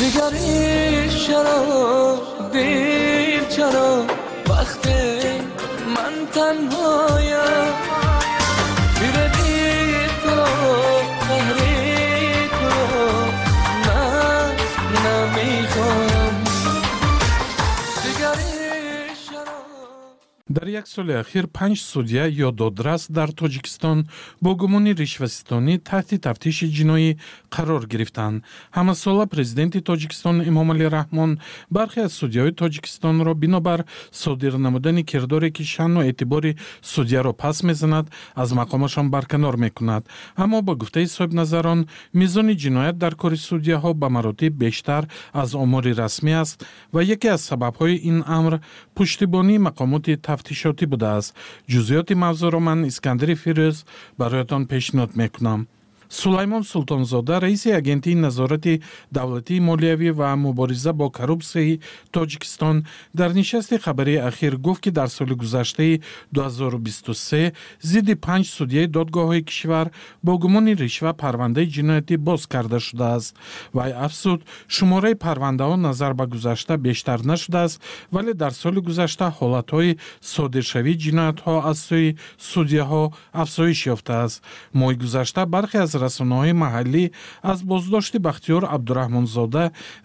دیگری چرا دیر چرا؟ وقتی من تنهایم. Дар як соли ахир панҷ судя ё додрас дар тоҷикистон бо гумони ришваситонӣ таҳти тафтиши ҷиноӣ қарор гирифтанд ҳамасола президенти тоҷикистон эмомалӣ раҳмон бархе аз судяҳои тоҷикистонро бинобар содир намудани кирдоре ки шаъну эътибори судяро пас мезанад аз мақомашон барканор мекунад. Аммо ба гуфтаи соҳибназарон мизони ҷиноят дар кори судяҳо ба маротиб бештар аз омори расмӣ аст ва яке аз сабабҳои ин амр пуштибонии мақомоти тафтишотӣ будааст. Ҷузъиёти мавзӯъро ман искандари фирӯз бароятон пешниҳод мекунам сулаймон султонзода раиси агентии назорати давлатии молиявӣ ва мубориза бо коррупсияи тоҷикистон дар нишасти хабарии ахир гуфт ки дар соли гузаштаи 2023 зидди панҷ судяи додгоҳҳои кишвар бо гумони ришва парвандаи ҷиноятӣ боз карда шудааст. Вай афзуд шумораи парвандаҳо назар ба гузашта бештар нашудааст вале дар соли гузашта ҳолатҳои содиршавии ҷиноятҳо аз сӯи судяҳо афзоиш ёфтааст. Моҳи гузашта бархе аз расонаҳои маҳаллӣ аз боздошти бахтиёр абдураҳмонзода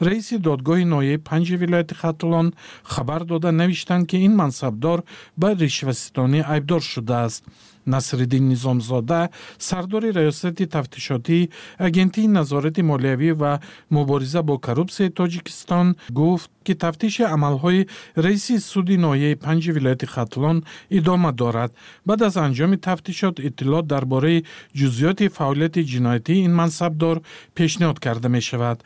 раиси додгоҳи ноҳияи панҷи вилояти хатулон хабар дода навиштанд ки ин мансабдор ба ришваситонӣ айбдор шудааст насриддин низомзода сардори раёсати тафтишотии агентии назорати молиявӣ ва мубориза бо коррупсияи тоҷикистон гуфт ки тафтиши амалҳои раиси суди ноҳияи панҷи вилояти хатулон идома дорад. Баъд аз анҷоми тафтишот иттилоъ дар бораи ҷузъиёти фаъолияти ҷиноятии ин мансабдор пешниҳод карда мешавад.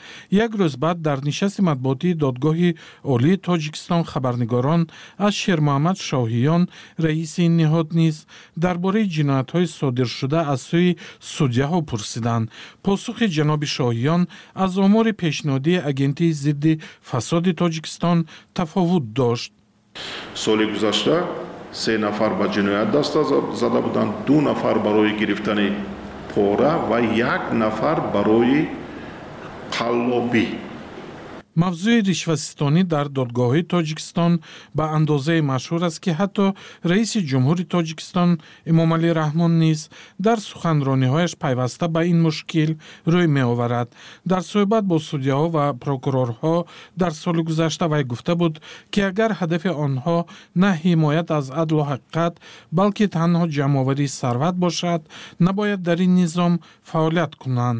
Як рӯз баъд дар нишасти матбуотии додгоҳи олии тоҷикистон хабарнигорон аз шермуҳаммад шоҳиён раиси ин ниҳод низ дар бораи ҷиноятҳои содиршуда аз сӯи судяҳо пурсиданд. Посухи ҷаноби шоҳиён аз омори пешниҳодии агентии зидди фасоди тоҷикистон тафовут дошт. Соли гузашта се нафар ба ҷиноят даста зада буданд ду нафар барои гирифтани пора ва як нафар барои қаллобӣ мавзӯи ришваситонӣ дар додгоҳҳои тоҷикистон ба андозае машҳур аст ки ҳатто раиси ҷумҳури тоҷикистон эмомалӣ раҳмон низ дар суханрониҳояш пайваста ба ин мушкил рӯй меоварад. Дар суҳбат бо судяҳо ва прокурорҳо дар соли гузашта вай гуфта буд ки агар ҳадафи онҳо на ҳимоят аз адлу ҳақиқат балки танҳо ҷамъоварии сарват бошад набояд дар ин низом фаъолият кунанд.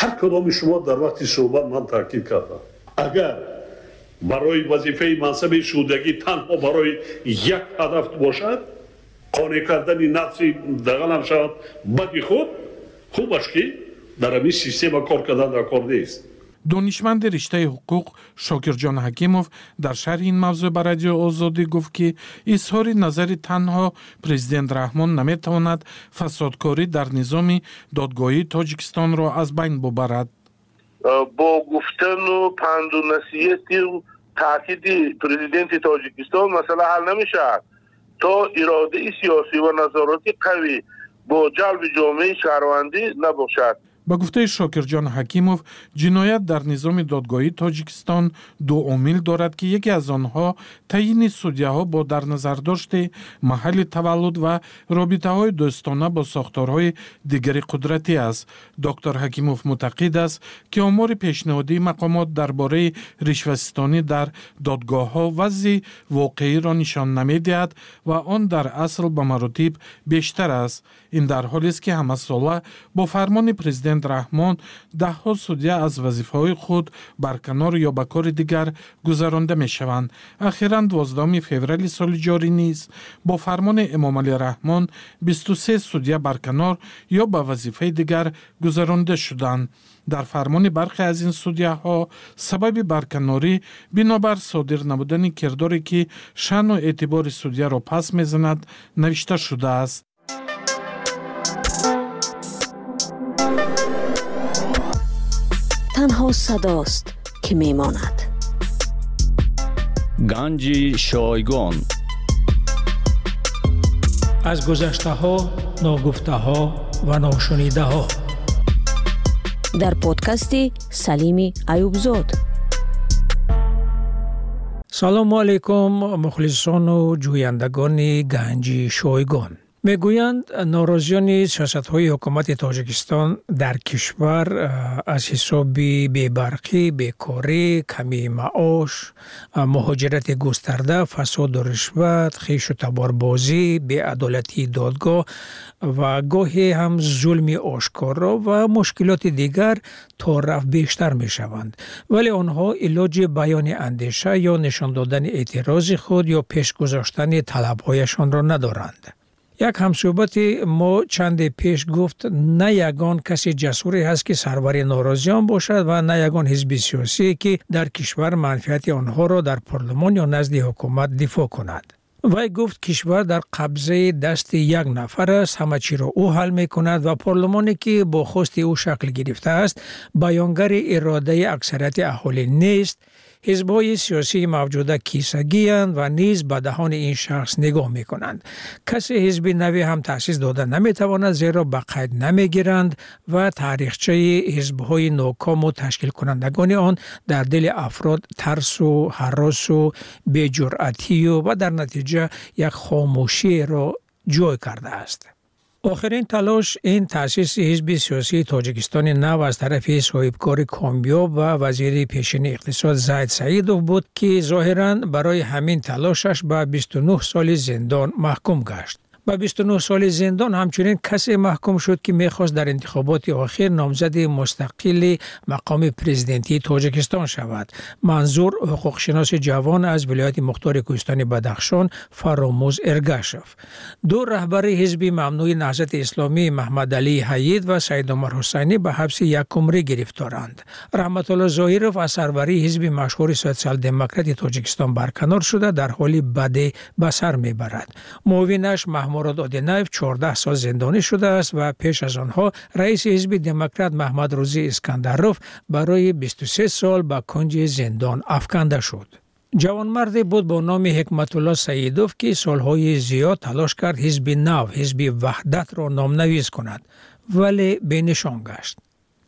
Ҳар кадоми шумо дар вақти суҳбат ман таъкид кардам агар барои вазифаи мансаби шудагӣ танҳо барои як ҳадаф бошад қонеъ кардани нафси дагалам шавад бади худ хубаш ки дар ҳамин система кор кардан дар кор нест. Донишманди риштаи ҳуқуқ шокирҷон ҳакимов дар шарҳи ин мавзӯъ ба радиои озодӣ гуфт ки изҳори назари танҳо президент раҳмон наметавонад фасодкорӣ дар низоми додгоҳии тоҷикистонро аз байн бубарад با گفتن و پند و نصیحت و تاکید پرزیدنت تاجیکستان مسئله حل نمیشه. تا اراده سیاسی و نظراتی قوی با جلب جامعه شهروندی نباشد. Ба гуфтаи шокирҷон ҳакимов ҷиноят дар низоми додгоҳии тоҷикистон ду омил дорад ки яке аз онҳо таъйини судяҳо бо дарназардошти маҳалли таваллуд ва робитаҳои дӯстона бо сохторҳои дигари қудратӣ аст. Доктор ҳакимов мутақид аст ки омори пешниҳодии мақомот дар бораи ришваситонӣ дар додгоҳҳо вазъи воқеиро нишон намедиҳад ва он дар асл ба маротиб бештар аст. Ин дар ҳолест ки ҳамасола бо фармони президент президент раҳмон даҳҳо судя аз вазифаҳои худ барканор ё ба кори дигар гузаронда мешаванд. Ахиран 12 феврали соли ҷорӣ низ бо фармони эмомалӣ раҳмон 23 судя барканор ё ба вазифаи дигар гузаронда шуданд. Дар фармони бархе аз ин судяҳо сабаби барканорӣ бинобар содир намудани кирдоре ки шаъну эътибори судяро пас мезанад навишта шудааст танҳо садост ки мемонад. Ганҷи шойгон. Аз гузаштаҳо ногуфтаҳо ва ношунидаҳо. Дар подкасти салими аюбзод салому алайкум мухлисону ҷӯяндагони ганҷи шойгон мегӯянд норозиёни сиёсатҳои ҳукумати тоҷикистон дар кишвар аз ҳисоби бебарқӣ бекорӣ камии маош муҳоҷирати густарда фасоду ришват хишу таборбозӣ беадолатии додгоҳ ва гоҳе ҳам зулми ошкоро ва мушкилоти дигар то рафт бештар мешаванд. Вале онҳо илоҷи баёни андеша ё нишон додани эътирози худ ё пешгузоштани талабҳояшонро надоранд як ҳамсӯҳбати мо чанде пеш гуфт на ягон касе ҷасуре ҳаст ки сарвари норозиён бошад ва на ягон ҳизби сиёсие ки дар кишвар манфиати онҳоро дар парлумон ё назди ҳукумат дифоъ кунад. Вай гуфт кишвар дар қабзаи дасти як нафар аст ҳама чиро ӯ ҳал мекунад ва парлумоне ки бо хости ӯ шакл гирифтааст баёнгари иродаи аксарияти аҳолӣ нест حزبای سیاسی موجوده کیسگیان و نیز به دهان این شخص نگاه می کنند کسی حزب نوی هم تأسیس داده نمی تواند زیرا به قید نمی گیرند و تاریخچه حزبهای ناکام و تشکیل کنندگان آن در دل افراد ترس و حراس و بی‌جرأتی و, و در نتیجه یک خاموشی را جای کرده است. آخرین تلاش این تأسیس حزب سیاسی تاجیکستان نو از طرف صاحبکار کامیاب و وزیر پیشین اقتصاد زید سعیدوف بود که ظاهرا برای همین تلاشش به 29 سال زندان محکوم گشت. به 29 سال زندان همچنین کسی محکوم شد که می‌خواست در انتخابات آخر نامزد مستقل مقام پریزیدنتی تاجکستان شود. منظور حقوقشناس جوان از ولایت مختار کوهستان بدخشان فراموز ارگاشف. دو رهبر حزب ممنوع نهضت اسلامی محمد علی حید و سید عمر حسینی به حبس یک عمره گرفتارند. رحمت الله ظاهیروف از سروری حزب مشهور سوسیال دموکرات تاجکستان برکنار شده در حالی بده به سر می‌برد. معاونش محمود мурод одинаев 14 сол зиндонӣ шудааст ва пеш аз онҳо раиси ҳизби демократ маҳмадрӯзӣ искандаров барои 23 сол ба кунҷи зиндон афканда шуд. Ҷавонмарде буд бо номи ҳикматулло саидов ки солҳои зиёд талош кард ҳизби нав ҳизби ваҳдатро номнавис кунад вале бенишон гашт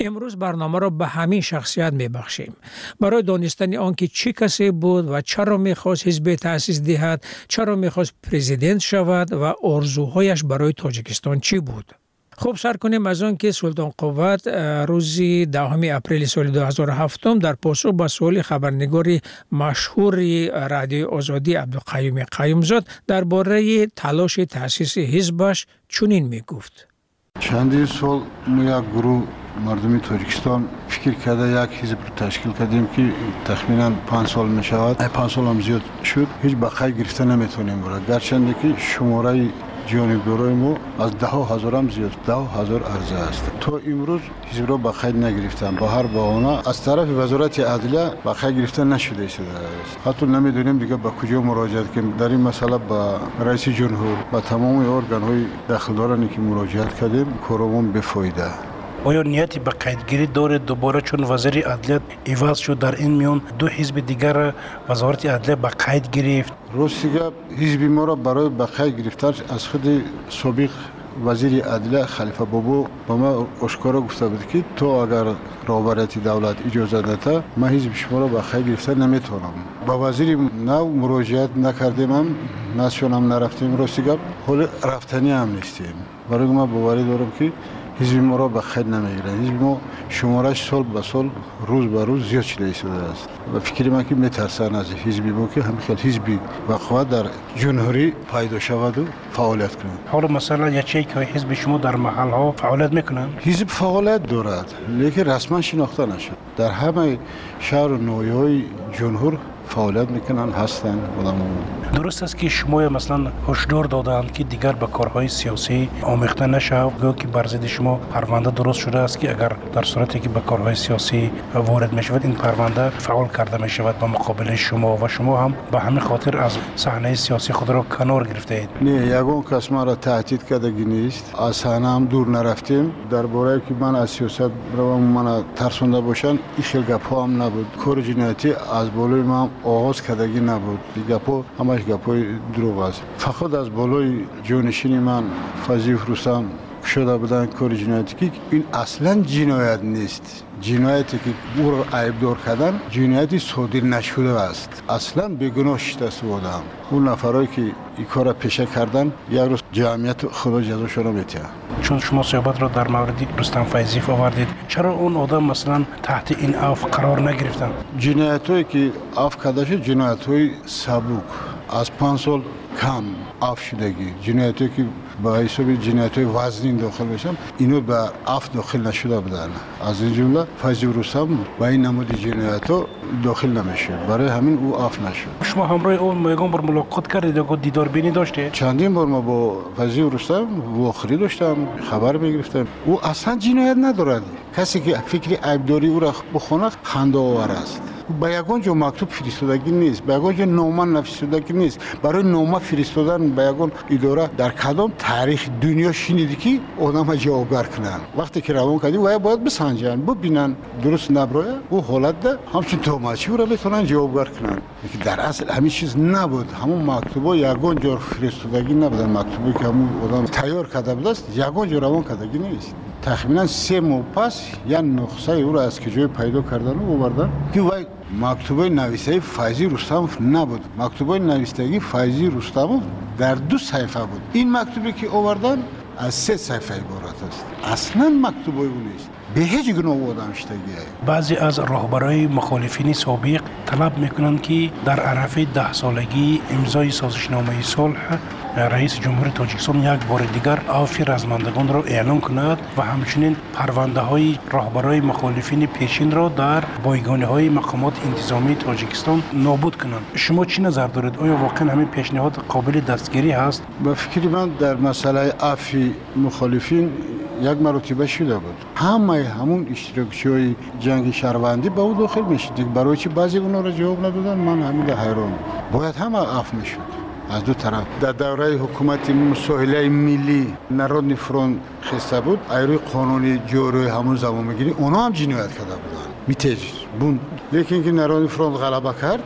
امروز برنامه را به همین شخصیت می بخشیم. برای دانستن آنکه چی کسی بود و چرا می خواست حزب تأسیس دهد، چرا می خواست پریزیدنت شود و ارزوهایش برای تاجیکستان چی بود. خوب سر کنیم از آن که سلطان قوت روزی دهم اپریل سال 2007 در پاسخ به سوال خبرنگاری مشهور رادیو آزادی عبدالقیوم قیومزاد درباره تلاش تأسیس حزبش چنین می گفت. چندی سال ما گروه مردمی تاجیکستان فکر کرده یک حزب رو تشکیل کردیم که تخمینا 5 سال می شود 5 سال هم زیاد شد. هیچ بقای گرفته نمی‌تونیم برای. گرچنده که شماره جونی دارای ما از ده هزار هم زیاد ده هزار عرضه است. تا امروز هیچ را به خیر نگرفتن با هر بهانه از طرف وزارت عدلیه به خیر گرفته نشده است. حتی نمی‌دونیم دیگه به کجا مراجعه کنیم. در این مسئله به رئیس جمهور و تمام ارگان های دخلدارانی که مراجعه کردیم کارمون بفایده. آیا نیتی به قیدگیری دارد دوباره چون وزیر عدلیت ایواز شد در این میان دو حزب دیگر وزارت عدلیه به قید گرفت؟ روسیه حزب ما را برای به قید گرفتن از خود سابق وزیر عدلیه خلیفه بابو با ما آشکارا گفته بود که تو اگر رابرتی دولت اجازه داده ما حزب شما را به خیلی گرفته نمی‌تونم. با وزیر نو مراجعت نکردیم هم نسیون نرفتیم. راستی گپ حال رفتنی هم نیستیم. برای ما باوری دارم که حزب ما را به خیر نمی‌گیرند حزب ما شمارش سال به سال روز به روز زیاد شده است. و فکر من که میترسان از حزب ما که همخیل حزب وقوع در جمهوری پیدا شود و فعالیت کنند حالا مثلا یکی که حزب شما در محل ها فعالیت می‌کنند حزب فعالیت دارد لیکن رسما شناخته نشد. در همه شهر و نویای جمهور می‌کنن هستن آدم درست است که شما مثلا هشدار دادند که دیگر به کارهای سیاسی آمیخته نشه. گو که بر ضد شما پرونده درست شده است که اگر در صورتی که به کارهای سیاسی وارد می شود این پرونده فعال کرده می شود به مقابل شما و شما هم به همین خاطر از صحنه سیاسی خود را کنار گرفته اید نه یگون کس ما را تهدید کردگی نیست. از صحنه هم دور نرفتیم. درباره که من از سیاست رو من ترسونده باشن این خیلی گپ هم نبود. کار جنایتی از بالای ما آغاز کردگی نبود. گپا همش گپای دروغ است. فقط از بالای جانشین من فضیف رستم شده بودن کار جنایتی که این اصلا جنایت نیست. جنایتی که او را عیبدار کردن جنایتی صادر نشده است. اصلا بیگناه شده بودم اون نفرایی که این کار پیشه کردن یک روز جمعیت خدا جزاشون رو میتیه چون شما صحبت را در مورد رستم فیضیف آوردید چرا اون آدم مثلا تحت این عفو قرار نگرفتن؟ جنایت هایی که عفو کرده شد جنایت های سبک از پنج سال کم عفو شدگی جنایت هایی که با حساب جنایت وزنین داخل بشن اینو به عفو داخل نشده بودن. از این جمله فیضی رستم با این نمود جنایت ها داخل نمیشه. برای همین او اف نشد. شما همراه اون میگم بر ملاقات کردید و دیدار بینی داشته؟ چندین بار ما با فضی رستم واخری داشتم خبر می‌گرفتم. او اصلا جنایت ندارد. کسی که فکر عیبداری او را بخونه خنده آور است. به یگان جا مکتوب فرستادگی نیست به یگان جا نامه نفرستادگی نیست برای نامه فرستادن به یگان اداره در کدام تاریخ دنیا شنیدی که آدم جوابگر کنن وقتی که روان کردی و باید بسنجن ببینن درست نبرای او حالت ده همچون توماچی او را بتونن جوابگر کنن در اصل همین چیز نبود همون مکتوبا یگان جا فرستادگی نبودن مکتوبی که همون آدم تیار کرده تخمینا سه ماه پس یا نقصه او را از کجای پیدا کردن و آوردن. که وای مکتوبه نویسه فایزی رستموف نبود. مکتوبه نویسندگی فایزی رستموف در دو صفحه بود. این مکتوبی که آوردن از سه صفحه عبارت است. اصلا مکتوبه او نیست. به هیچ گناه آدم شدگی بعضی از راهبرای مخالفین سابق طلب می‌کنند که در عرف ده سالگی امضای سازشنامه صلح رئیس جمهور تاجیکستان یک بار دیگر عفو رزمندگان را اعلام کند و همچنین پرونده های راهبرای مخالفین پیشین را در بایگانه های مقامات انتظامی تاجیکستان نابود کنند. شما چی نظر دارید؟ آیا واقعا همین پیشنهاد قابل دستگیری هست؟ به فکر من در مسئله عفو مخالفین یک مرتبه شده بود. همه همون اشتراکچی های جنگ شهروندی به او داخل می‌شد. برای چی بعضی اونا را جواب ندادن؟ من همین حیران باید همه عفو می‌شد. از دو طرف. در دوره حکومت مساهله ملی نرودنی فرون خسته بود. ایروی قانونی جوروی همون زمان می‌گیری اونا هم جنایت کرده بودن. میتیج بون لیکن که نرودنی فرون غلبه کرد.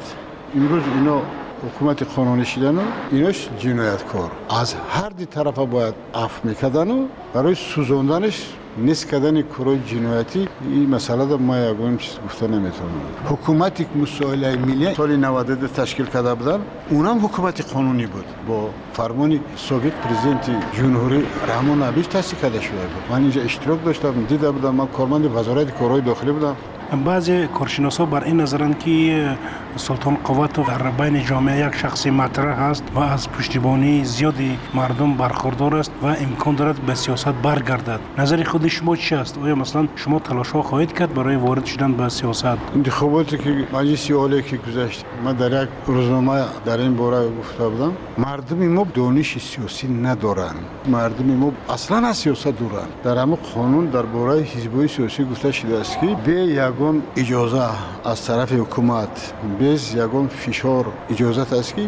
امروز اینا حکومت قانونی شدن و ایناش جنایتکار از هر دی طرف باید عفو می‌کردن و برای سوزوندنش نیست کردن کارهای جنایتی این مسئله در ما یگان چیز گفته نمی‌تونم. حکومتی که مسائل ملی سال 92 تشکیل کرده بودن اونم حکومت قانونی بود. با فرمان سابق پرزیدنت جمهوری رحمان عبیش تاسیس کرده شده بود. من اینجا اشتراک داشتم دیده بودم من کارمند وزارت کارهای داخلی بودم. بعضی کارشناسا بر این نظرند که سلطان قوت در بین جامعه یک شخص مطرح است و از پشتیبانی زیادی مردم برخوردار است و امکان دارد به سیاست برگردد. نظر خود شما چی است؟ آیا مثلا شما تلاش ها خواهید کرد برای وارد شدن به سیاست؟ انتخاباتی که مجلس عالی که گذشت من در یک روزنامه در این باره گفته بودم مردم ما دانش سیاسی ندارند مردم ما اصلا از سیاست دورند در همه قانون در باره حزبی سیاسی گفته شده است که به یکون اجازه از طرف حکومت بز یکون فشار اجازت است که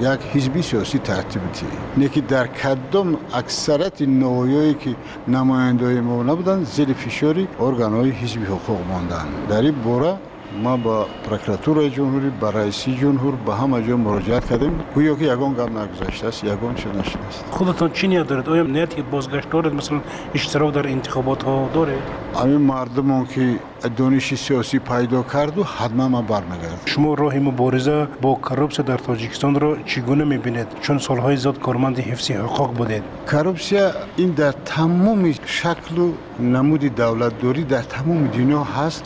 یک حزبی سیاسی ترتیب دی نکی در کدام اکثرت نوایی که نماینده ما نبودن زیر فشاری ارگان حزبی حقوق ماندن. در این بوره ما با پرکراتور جمهوری با رئیسی جمهور با همه جا مراجعه کردیم. گویا که یگان گام نگذاشته است یگان چه نشده است. خودتان چی نیت دارید؟ آیا نیت که بازگشت دارید؟ مثلا اشتراک در انتخابات ها دارید؟ اشتراک در انتخابات ها دارید همین مردمان که دانش سیاسی پیدا کرد و حتما ما برمیگرد شما راه مبارزه با کروپسیا در تاجیکستان را چگونه می‌بینید؟ چون سالهای زیاد کارمند حفظ حقوق بودید. کروپسیا این در تمام شکل و نمود دولت داری در تمام دنیا هست.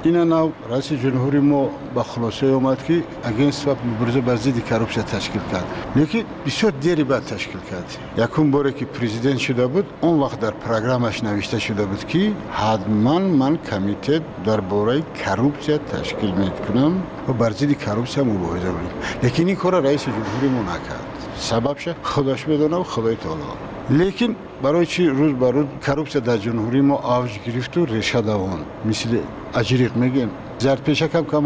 اصلا نو رئیس جمهوری ما با خلاصه اومد که اگینست و مبارزه بر ضد کروپسیا تشکیل کرد. لیکن بسیار دیری بعد تشکیل کرد. یکم باره که پرزیدنت شده بود اون وقت در پروگرامش نوشته شده بود که حتما من کمیته در باره کروپسیا تشکیل می‌کنم و بر ضد کروپسیا مبارزه کنم. لیکن این کار رئیس جمهوری ما نکرد. سببش خودش بدونه و خدای تعالی. لیکن برای چی روز بر روز در جمهوری ما آوج گرفت و ریشه دوان مثل اجریق میگیم زرد پیشک هم کم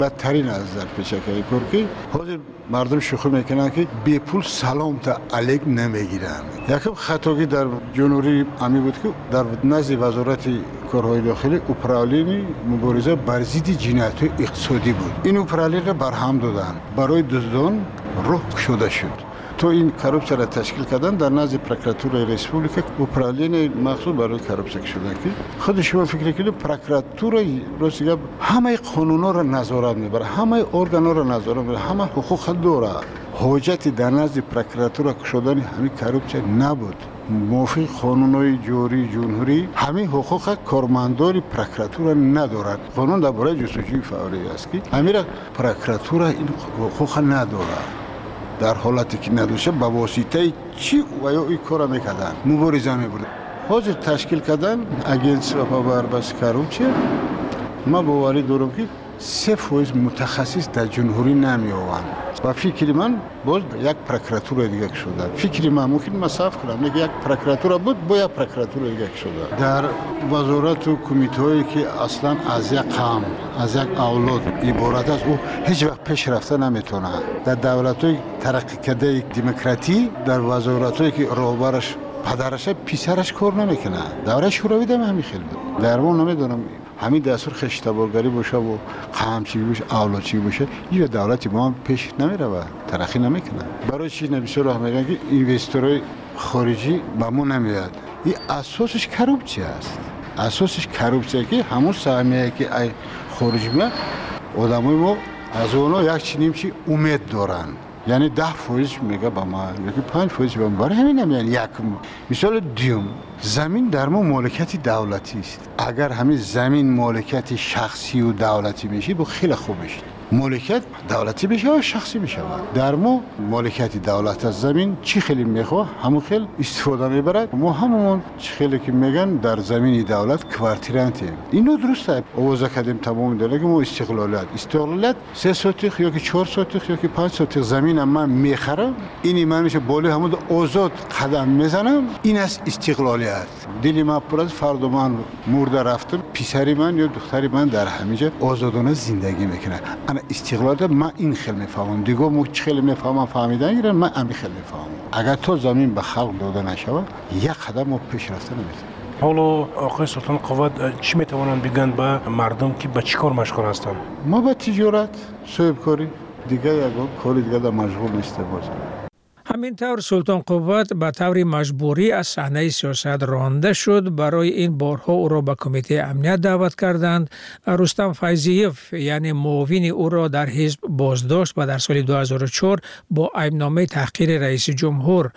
بدترین از زرد پیشک های که حاضر مردم شوخی می‌کنن که بی پول سلام تا علیک نمی‌گیرن. یکم خطاگی در جنوری امی بود که در نزد وزارت کارهای داخلی اپرالین مبارزه بر ضد جنایت اقتصادی بود. این اپرالین را برهم دادن. برای دزدان روح شده شد. تو این کروپسیا را تشکیل کردن در نزد پروکراتور ریسپوبلیکا اپرالین مخصوص برای کروپسیا شده که خود شما فکر کنید پروکراتور روسیه همه قانونا را نظارت می‌بره همه ارگانا را نظارت می‌بره همه حقوق داره حجت در نزد پروکراتور شدن همین کروپسیا نبود. موافق قانونهای جوری جمهوری همین حقوق کارمندان پروکراتور ندارد قانون درباره جستجوی فوری است که همین پروکراتور این حقوق ندارد در حالتی که ندوشه به واسطه چی و یا این کار می‌کردن. مبارزه می‌برد. حاضر تشکیل کردن اگنس و بس کروچه ما باوری دارم که سه فویز متخصص در جمهوری نمی آوند و فکر من باز یک پروکراتور دیگه شده. فکر من ممکن مصاف کنم. یک پروکراتور بود با یک پروکراتور دیگه شده. در وزارت و کمیته که اصلا از یک قام از یک اولاد عبارت است او هیچ وقت پیش رفته نمی‌تونه. در دولت های ترقی کرده دموکراتی در وزارت هایی که راهبرش پدرش پیسرش کار نمی‌کنه. دوره شوروی دم همین خیلی. بود در نمی‌دونم. همین دستور خشتبارگری باشه و قمچی باشه اولادچی باشه یه دولتی ما پیش نمیره و ترقی نمی‌کنه. برای چی نبیسه راه میگن که اینوستورای خارجی به ما نمیاد. این اساسش کروپچی است. اساسش کروپچی که همون سهمیه که ای خارجی میاد آدمای ما از اونا یک چی چی امید دارن. یعنی ده فویز میگه با ما یکی پنج فویز با ما. برای همین هم یعنی یک مثال دیوم زمین در ما مالکیت دولتی است. اگر همین زمین مالکیت شخصی و دولتی میشه با خیلی خوب میشه. مالکیت دولتی بشه شخصی بشه در ما مالکیت دولت از زمین چی خیلی می‌خواه؟ همون خیلی استفاده می‌برد ما همون چی خیلی که میگن در زمین دولت کوارتیرانتی اینو درسته. اوضاع کردیم تمام که ما استقلالیت استقلالیت سه سوتیخ یا که چهار سوتیخ یا که پنج سوتیخ زمین من می‌خرم. اینی من میشه بالی همون آزاد قدم می‌زنم. این است استقلالیت. دلی من پر از فرد من مرده رفتم. پیسری من یا دختری من در همینجا آزادانه زندگی می‌کنه. انا استقلال من این خیلی می‌فهمم دیگه مو خیلی می‌فهمم فهمیدن گیرن من امی خیلی می‌فهمم اگر تو زمین به خلق داده نشود یک قدم ما پیش رفته نمی‌تونیم حالا آقای سلطان قوت چی می‌توانند بگن به مردم که به چی کار مشغول هستند؟ ما به تجارت صاحب کاری دیگه یک کاری دیگه در مشغول نیسته باز. همینطور سلطان قوت به طور مجبوری از صحنه سیاست رانده شد. برای این بارها او را به کمیته امنیت دعوت کردند رستم فیضیف یعنی معاون او را در حزب بازداشت و در سال 2004 با ایبنامه تحقیر رئیس جمهور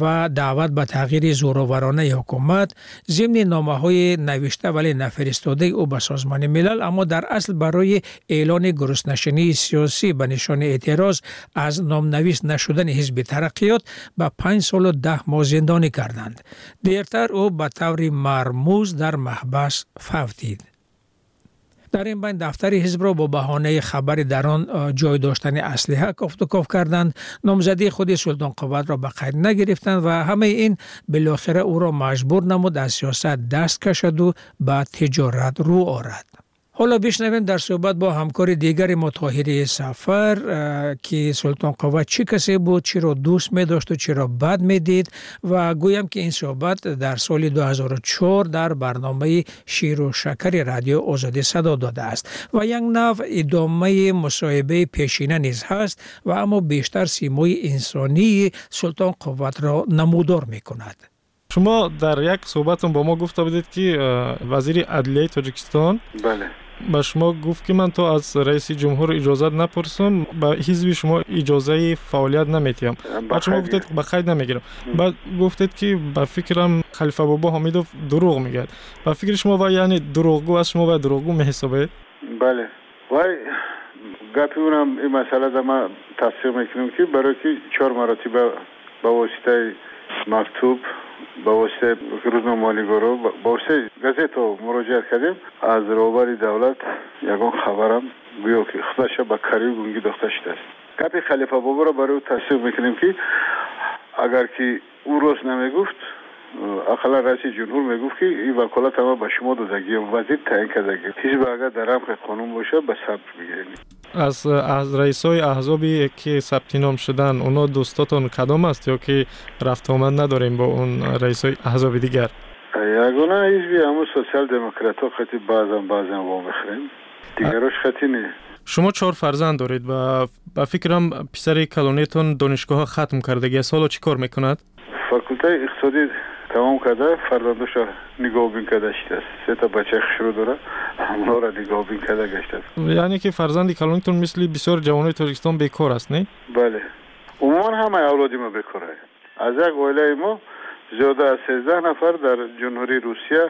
و دعوت به تغییر زورآورانه حکومت. ضمن نامه های نوشته ولی نفرستاده او به سازمان ملل اما در اصل برای اعلان گرسنشینی سیاسی به نشان اعتراض از نامنویس نشدن حزب ترقیات به پنج سال و ده ماه زندانی کردند. دیرتر او به طور مرموز در محبس فوتید. در این بین دفتر حزب را با بهانه خبر در آن جای داشتن اسلحه کفت و کف کردند نامزدی خود سلطان قوت را به قید نگرفتند و همه این بالاخره او را مجبور نمود از سیاست دست کشد و به تجارت رو آرد ҳоло бишнавем дар суҳбат бо ҳамкори дигари мо тоҳирии сафар ки султонқова чӣ касе буд чиро дӯст медошту чиро бад медид. Ва гӯям ки ин суҳбат дар соли 2004 дар барномаи ширу шакари радио озодӣ садо додааст. Ва як нав идомаи мусоҳибаи пешина низ ҳаст ва аммо бештар симои инсонии султонқувватро намудор мекунад. Шумо дар як суҳбатон бо мо гуфта будед ки вазири адлияи тоҷикистон бале ба шумо гуфт ки ман то аз раиси ҷумҳур иҷозат напурсам ба ҳизби шумо иҷозаи фаъолият наметиҳам. Баъд шумо гуфтед? ба қайд намегирам. Баъд гуфтед ки ба фикрам халифа бобо ҳомидов дурӯғ мегӯяд ба фикри шумо ва яъне дурӯғгӯ аз шумо ва дурӯғгӯ меҳисобед бале. Вай гапи унам ин масъалада ман тасдиқ мекунам ки барои ки чор маротиба ба воситаи мактуб بواسطه روزنامه مالیگارو بواسطه گزت مراجعه کردیم. از روبری دولت یگان خبرم گویا که خودش به کاری گونگی داخته شده است گپ خلیفه بابا را برای او تصدیق می‌کنیم که اگر که او راست نمی‌گفت اقلا رئیس جمهور می‌گفت که این وکالت همه به شما دادگیم وزیر تعیین کردگی. هیچ به اگر در حق قانون باشه به صبر می‌گیریم. از از رئیس های احزابی که ثبت نام شدن اونا دوستاتون کدام است یا که رفت آمد نداریم با اون رئیس های احزاب دیگر؟ یگانه بی همون سوسیال دموکرات ها خطی بعضن بعضن وا بخریم دیگرش خطی نه شما چهار فرزند دارید و به فکرم پسر کلونیتون دانشگاه ختم کردگی سالو چیکار کار факултаи иқтисодӣ тамом карда фарзандоша нигоҳбин карда шидааст сета бачаи хушрӯ дора ҳамонро нигоҳбин карда гаштааст яъне ки фарзанди калонитон мисли бисёри ҷавонои тоҷикистон бекор аст не бале умуман ҳамаи авлоди мо бекор ай аз як оилаи мо зиёда аз сездаҳ нафар дар ҷумҳурии русия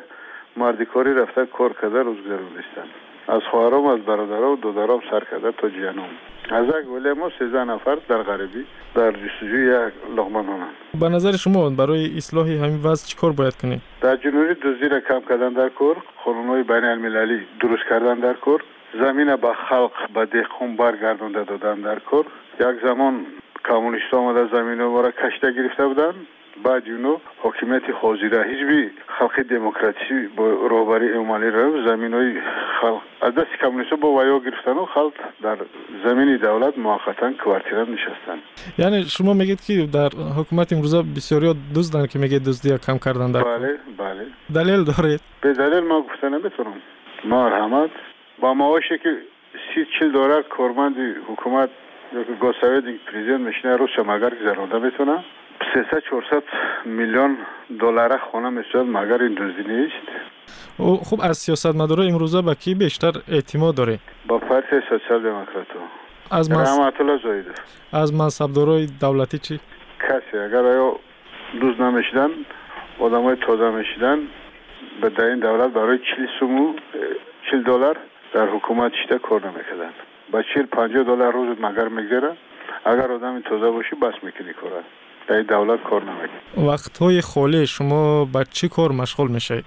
мардикорӣ рафта кор карда از خوارم از برادرام و دودرام سر کرده تا جنوم از یک ولی ما 13 نفر در غربی در جستجوی یک لغمان به نظر شما برای اصلاح همین وضع چی کار باید کنید؟ در جنوری دزیره را کم کردن در کور خانونوی بین المللی درست کردن در کور زمین به خلق به دخون برگردنده دادن در کور. یک زمان کامونیست آمده زمین را کشته گرفته بودن. баъди уно ҳокимияти ҳозира ҳизби халқи демократӣ бо роҳбарии эмомалиро заминои халқ аз дасти коммунистҳо бо ваё гирифтану халқ дар замини давлат муваққатан квартира нишастанд яъне шумо мегӯед ки дар ҳукумати имрӯза бисёриҳо дузданд ки мегӯед дуздия кам кардан дар бале бале далел доред бедалел ман гуфта наметавонам марҳамат ба маоше ки си чил дорад корманди ҳукумат ёки госсовети президент мешина рӯзша магар гузаронда 300 میلیون دلار خانه می‌شد مگر این دزدی نیست؟ او خوب از سیاست مداره امروزا با کی بیشتر اعتماد داره؟ با پارتی سوسیال دموکراتو از مس... از منصبدارای دولتی چی؟ کسی اگر آیا دوز نمی‌شدن آدم های تازه می‌شدن به در این دولت برای چلی سومو چل دلار در حکومت شده کار نمی‌کردن. با چل پنجه دلار روز مگر میگذره اگر آدم تازه باشی بس می‌کنی کاره به دولت کار نمی‌کنه. وقت های خالی شما به چی کار مشغول میشید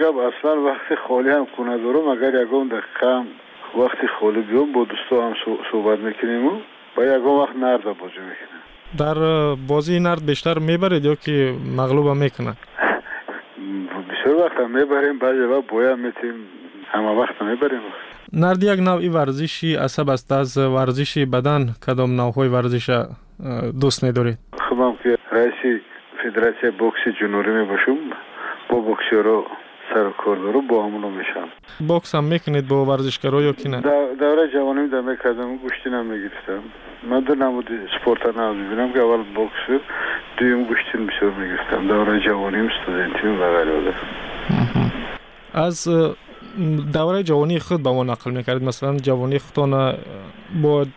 گپ اصلا وقت خالی هم کنه دارم. اگر یکم دقیقه هم وقتی خالی بیام با دوستا هم صحبت می‌کنیم و با یکم وقت نرد بازی می‌کنیم. در بازی نرد بیشتر می‌برید یا که مغلوب هم می‌کنه؟ بیشتر وقت هم می‌بریم. بعضی وقت باید میتیم همه وقت هم می‌بریم. نرد یک نوعی ورزشی عصب است. از ورزشی بدن کدام نوعی ورزش دوست نداری؟ خوبم که رئیس فدراسیه بوکس جنوری می باشم. با بوکسیرو سر کار دارم با همونو میشم. بوکس هم می‌کنید با ورزشگرا یا که نه؟ دوره جوانی که دم گوشتی نمیگیرستم. من دو نمود سپورت نمود بینم که اول بوکس دویم گوشتین بسیار می‌گرفتم. دوره جوانیم استودنتیم و غیره از دوره جوانی خود به ما نقل می‌کرد مثلا جوانی خودتان باید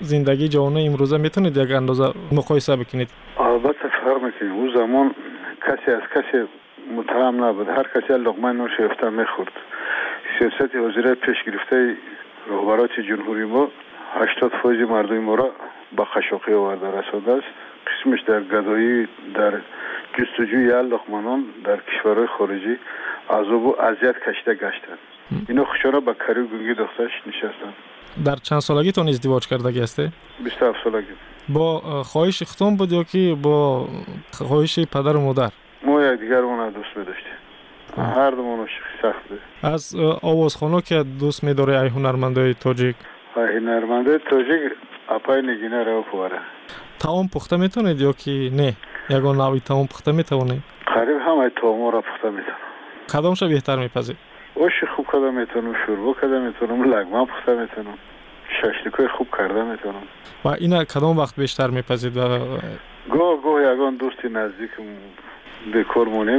زندگی جوانه امروزه می‌تونید یک اندازه مقایسه بکنید؟ البته فرق می‌کنه. اون زمان کسی از کسی متهم نبود. هر کسی لقمه نوش یفته می‌خورد. سیاست وزیره پیش گرفته رهبرات جمهوری ما 80 فوج مردم ما را به خشاقی آورده رسانده است. قسمش در گدایی در جستجوی لقمانان در کشورهای خارجی عذاب و اذیت کشیده گشتند. اینو خوشورا با کاری گونگی دخترش نشستم در چند سالگی تون ازدواج کردگی هستی؟ 27 سالگی با خواهش ختم بود یا که با خواهش پدر و مادر؟ ما یک دیگر اون دوست بداشتیم هر دو منو سخته از آواز خانو که دوست میداره ای هنرمندای تاجیک؟ هنرمنده تاجیک اپای نگینه رو پواره تاون پخته می‌تونید یا که نه؟ یکان نوی تاون پخته می‌تونید؟ قریب همه تاون را پخته می‌تونم کدام شو بهتر میپذید؟ آش خوب کردمتونم شوربا کردمتونم لگمه شش ششلیکای خوب کردمتونم و اینا کدام وقت بیشتر میپزید گو گاه گاه یگان دوستی نزدیکم به کار مونه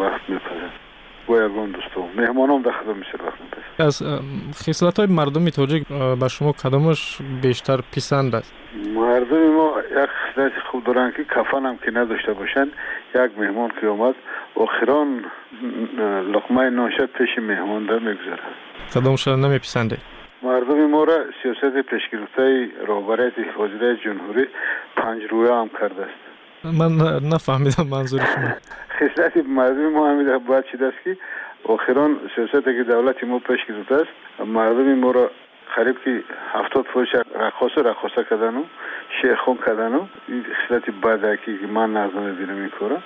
وقت میپذیرد. دوستو مهمانم در خدمت میشه از خصلت های مردم تاجیک به شما کدامش بیشتر پسند است مردم ما یک خصلت خوب دارن که کفن هم که نداشته باشن یک مهمان که آمد آخران لقمه ناشد پیش مهمان در می‌گذاره کدامش نمیپسنده مردم ما را سیاست پیشگرفته رهبریت وزیر جمهوری پنج رویه هم کرده است من نفهمیدم منظور شما. خصلت مردم ما همیده باید چیده است که آخران سیاست که دولت ما پیش گرفته است مردم ما را قریب که هفتاد فروش رقاصه رقاصه کردن و شیخون کردن و این خصلت بدکی که من نظر بینم این کارا.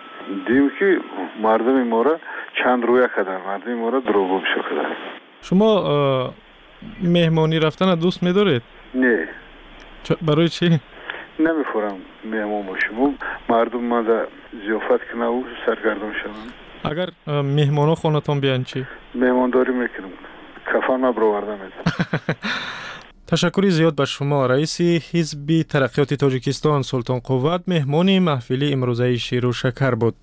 دیم که مردم ما را چند رویه کردن مردم ما را دروغ بشو کردن. شما مهمانی رفتن دوست میدارید؟ نه. برای چی؟ نمی‌خورم مهمان باشم. مردم ما در زیافت کنه و سرگردان شوند. اگر مهمانو خونتان بیان چی؟ مهمانداری می‌کنم. کفن ما برآورده میدم تشکری زیاد به شما رئیس حزب ترقیات تاجیکستان سلطان قوت مهمان محفلی امروزه شیر و شکر بود.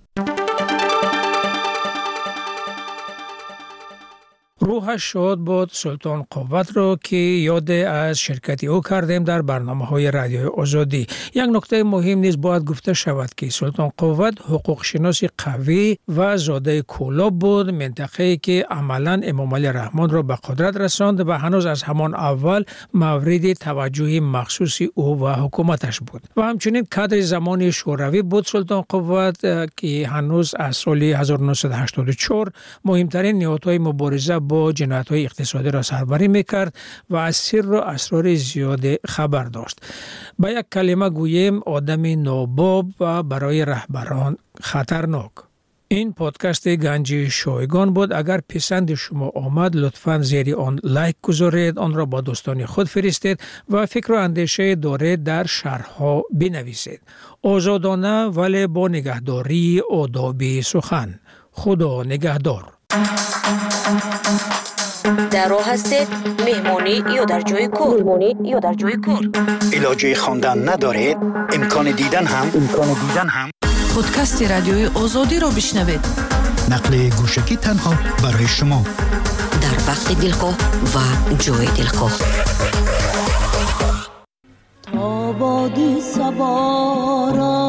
روحش شاد بود سلطان قوت را که یاد از شرکت او کردیم در برنامه های رادیو آزادی. یک نکته مهم نیز باید گفته شود که سلطان قوت حقوق شناس قوی و زاده کولاب بود منطقه که عملا امام علی رحمان را به قدرت رساند و هنوز از همان اول مورد توجه مخصوص او و حکومتش بود. و همچنین کادر زمان شوروی بود سلطان قوت که هنوز از سال 1984 مهمترین نهادهای مبارزه جنایت های اقتصادی را سربری می‌کرد و از سر و اسرار زیاد خبر داشت. با یک کلمه گویم آدم ناباب و برای رهبران خطرناک. این پادکست گنج شایگان بود. اگر پسند شما آمد لطفا زیر آن لایک گذارید آن را با دوستان خود فرستید و فکر و اندیشه دارید در شرحها بنویسید. آزادانه ولی با نگهداری آدابی سخن. خدا نگهدار. در راه هستید مهمونی یا در جای کور مهمونی یا در جای کور علاجه خواندن ندارید امکان دیدن هم. امکان دیدن هم. پادکست رادیوی آزادی را بشنوید. نقل گوشکی تنها برای شما. در وقت دلخواه و جای دلخواه. تا بادی سبا را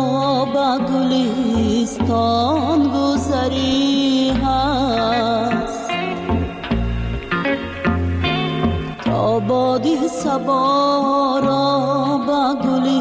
تا بادی سبا را به گلستان